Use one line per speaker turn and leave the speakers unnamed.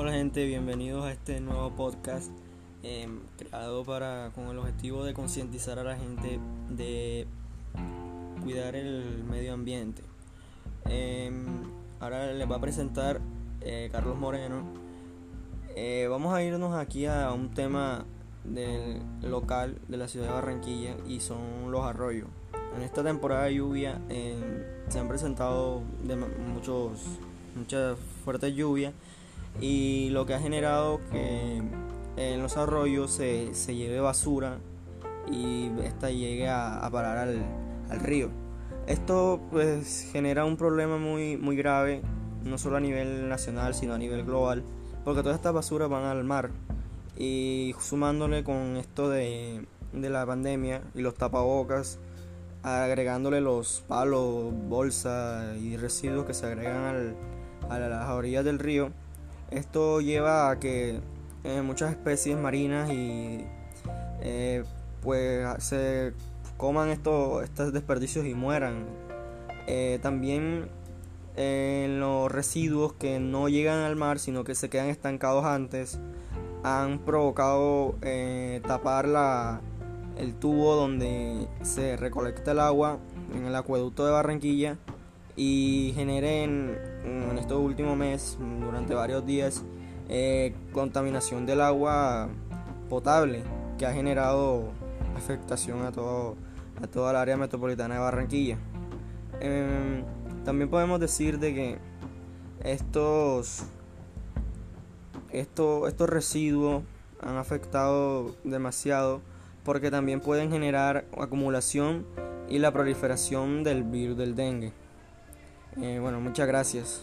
Hola gente, bienvenidos a este nuevo podcast em, creado para con el objetivo de concientizar a la gente de cuidar el medio ambiente. Em, ahora les va a presentar eh, Carlos Moreno. Eh, vamos a irnos aquí a un tema del local de la ciudad de Barranquilla y son los arroyos. En esta temporada de lluvia em, se han presentado muchos, muchas fuertes lluvias y lo que ha generado que en los arroyos se, lleve basura y esta llegue a, parar al, río. Esto pues genera un problema muy, muy grave, no solo a nivel nacional, sino a nivel global, porque todas estas basuras van al mar. Y sumándole con esto de, la pandemia y los tapabocas, agregándole los palos, bolsas y residuos que se agregan a las orillas del río, esto lleva a que eh, muchas especies marinas y eh, pues se coman estos, estos desperdicios y mueran. Eh, también los residuos que no llegan al mar sino que se quedan estancados antes han provocado tapar la, el tubo donde se recolecta el agua en el acueducto de Barranquilla y generen en estos últimos meses, durante varios días, eh, contaminación del agua potable que ha generado afectación a todo a toda el área metropolitana de Barranquilla. Em, también podemos decir de que estos, estos residuos han afectado demasiado porque también pueden generar acumulación y la proliferación del virus del dengue. Eh, bueno, muchas gracias.